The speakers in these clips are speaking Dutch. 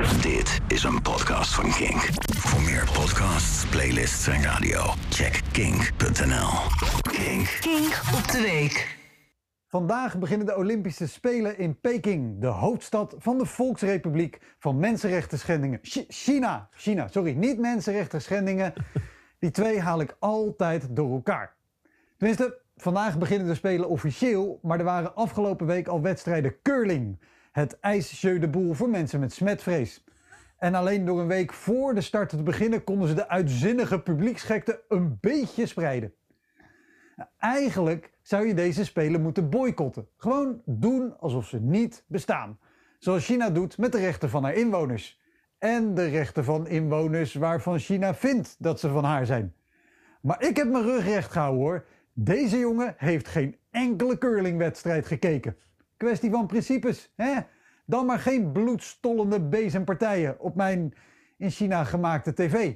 Dit is een podcast van Kink. Voor meer podcasts, playlists en radio, check kink.nl. Kink. Kink op de week. Vandaag beginnen de Olympische Spelen in Peking, de hoofdstad van de Volksrepubliek van mensenrechten schendingen. Chi- China, China, sorry, niet mensenrechten schendingen. Die twee haal ik altijd door elkaar. Tenminste, vandaag beginnen de Spelen officieel, maar er waren afgelopen week al wedstrijden curling. Het ijsjeu de boel voor mensen met smetvrees. En alleen door een week voor de start te beginnen konden ze de uitzinnige publieksgekte een beetje spreiden. Eigenlijk zou je deze spelen moeten boycotten. Gewoon doen alsof ze niet bestaan. Zoals China doet met de rechten van haar inwoners. En de rechten van inwoners waarvan China vindt dat ze van haar zijn. Maar ik heb mijn rug recht gehouden hoor. Deze jongen heeft geen enkele curlingwedstrijd gekeken. Kwestie van principes, hè? Dan maar geen bloedstollende bezempartijen op mijn in China gemaakte tv.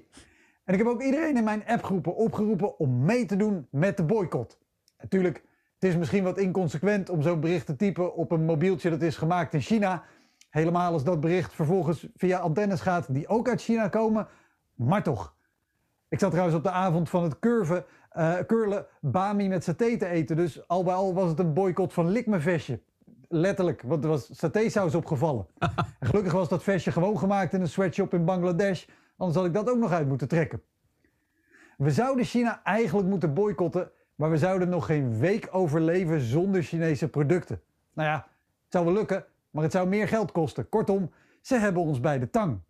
En ik heb ook iedereen in mijn appgroepen opgeroepen om mee te doen met de boycott. Natuurlijk, het is misschien wat inconsequent om zo'n bericht te typen op een mobieltje dat is gemaakt in China. Helemaal als dat bericht vervolgens via antennes gaat die ook uit China komen. Maar toch. Ik zat trouwens op de avond van het curven, eh, curlen bami met saté te eten. Dus al bij al was het een boycott van lik me vestje. Letterlijk, want er was satésaus opgevallen. en gelukkig was dat vestje gewoon gemaakt in een sweatshop in Bangladesh. Anders had ik dat ook nog uit moeten trekken. We zouden China eigenlijk moeten boycotten, maar we zouden nog geen week overleven zonder Chinese producten. Nou ja, het zou wel lukken, maar het zou meer geld kosten. Kortom, ze hebben ons bij de tang.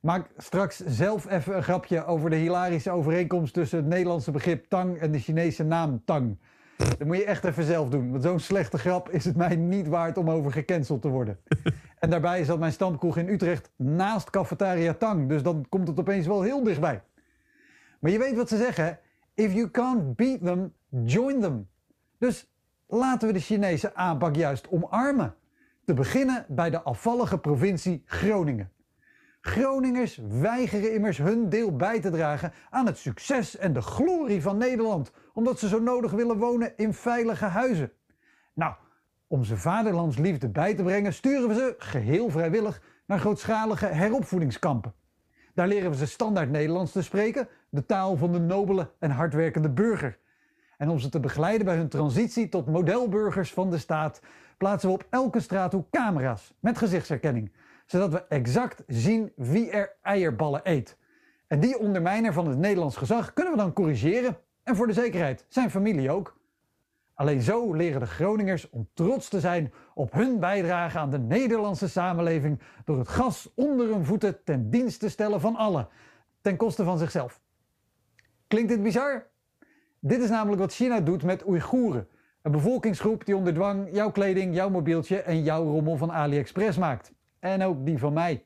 Maak straks zelf even een grapje over de hilarische overeenkomst tussen het Nederlandse begrip tang en de Chinese naam tang. Dat moet je echt even zelf doen, want zo'n slechte grap is het mij niet waard om over gecanceld te worden. En daarbij zat mijn stamkroeg in Utrecht naast Cafetaria Tang, dus dan komt het opeens wel heel dichtbij. Maar je weet wat ze zeggen? If you can't beat them, join them. Dus laten we de Chinese aanpak juist omarmen. Te beginnen bij de afvallige provincie Groningen. Groningers weigeren immers hun deel bij te dragen aan het succes en de glorie van Nederland, omdat ze zo nodig willen wonen in veilige huizen. Nou, om ze vaderlandsliefde bij te brengen, sturen we ze geheel vrijwillig naar grootschalige heropvoedingskampen. Daar leren we ze standaard Nederlands te spreken, de taal van de nobele en hardwerkende burger. En om ze te begeleiden bij hun transitie tot modelburgers van de staat, plaatsen we op elke straathoek camera's met gezichtsherkenning, zodat we exact zien wie er eierballen eet. En die ondermijner van het Nederlands gezag kunnen we dan corrigeren en voor de zekerheid zijn familie ook. Alleen zo leren de Groningers om trots te zijn op hun bijdrage aan de Nederlandse samenleving door het gas onder hun voeten ten dienst te stellen van allen, ten koste van zichzelf. Klinkt dit bizar? Dit is namelijk wat China doet met Oeigoeren, een bevolkingsgroep die onder dwang jouw kleding, jouw mobieltje en jouw rommel van AliExpress maakt. En ook die van mij.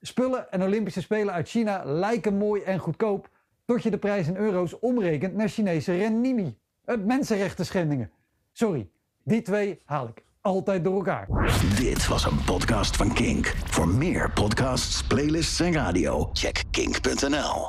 Spullen en Olympische Spelen uit China lijken mooi en goedkoop, tot je de prijs in euro's omrekent naar Chinese renminbi. Mensenrechten schendingen. Sorry, die twee haal ik altijd door elkaar. Dit was een podcast van Kink. Voor meer podcasts, playlists en radio, check kink.nl.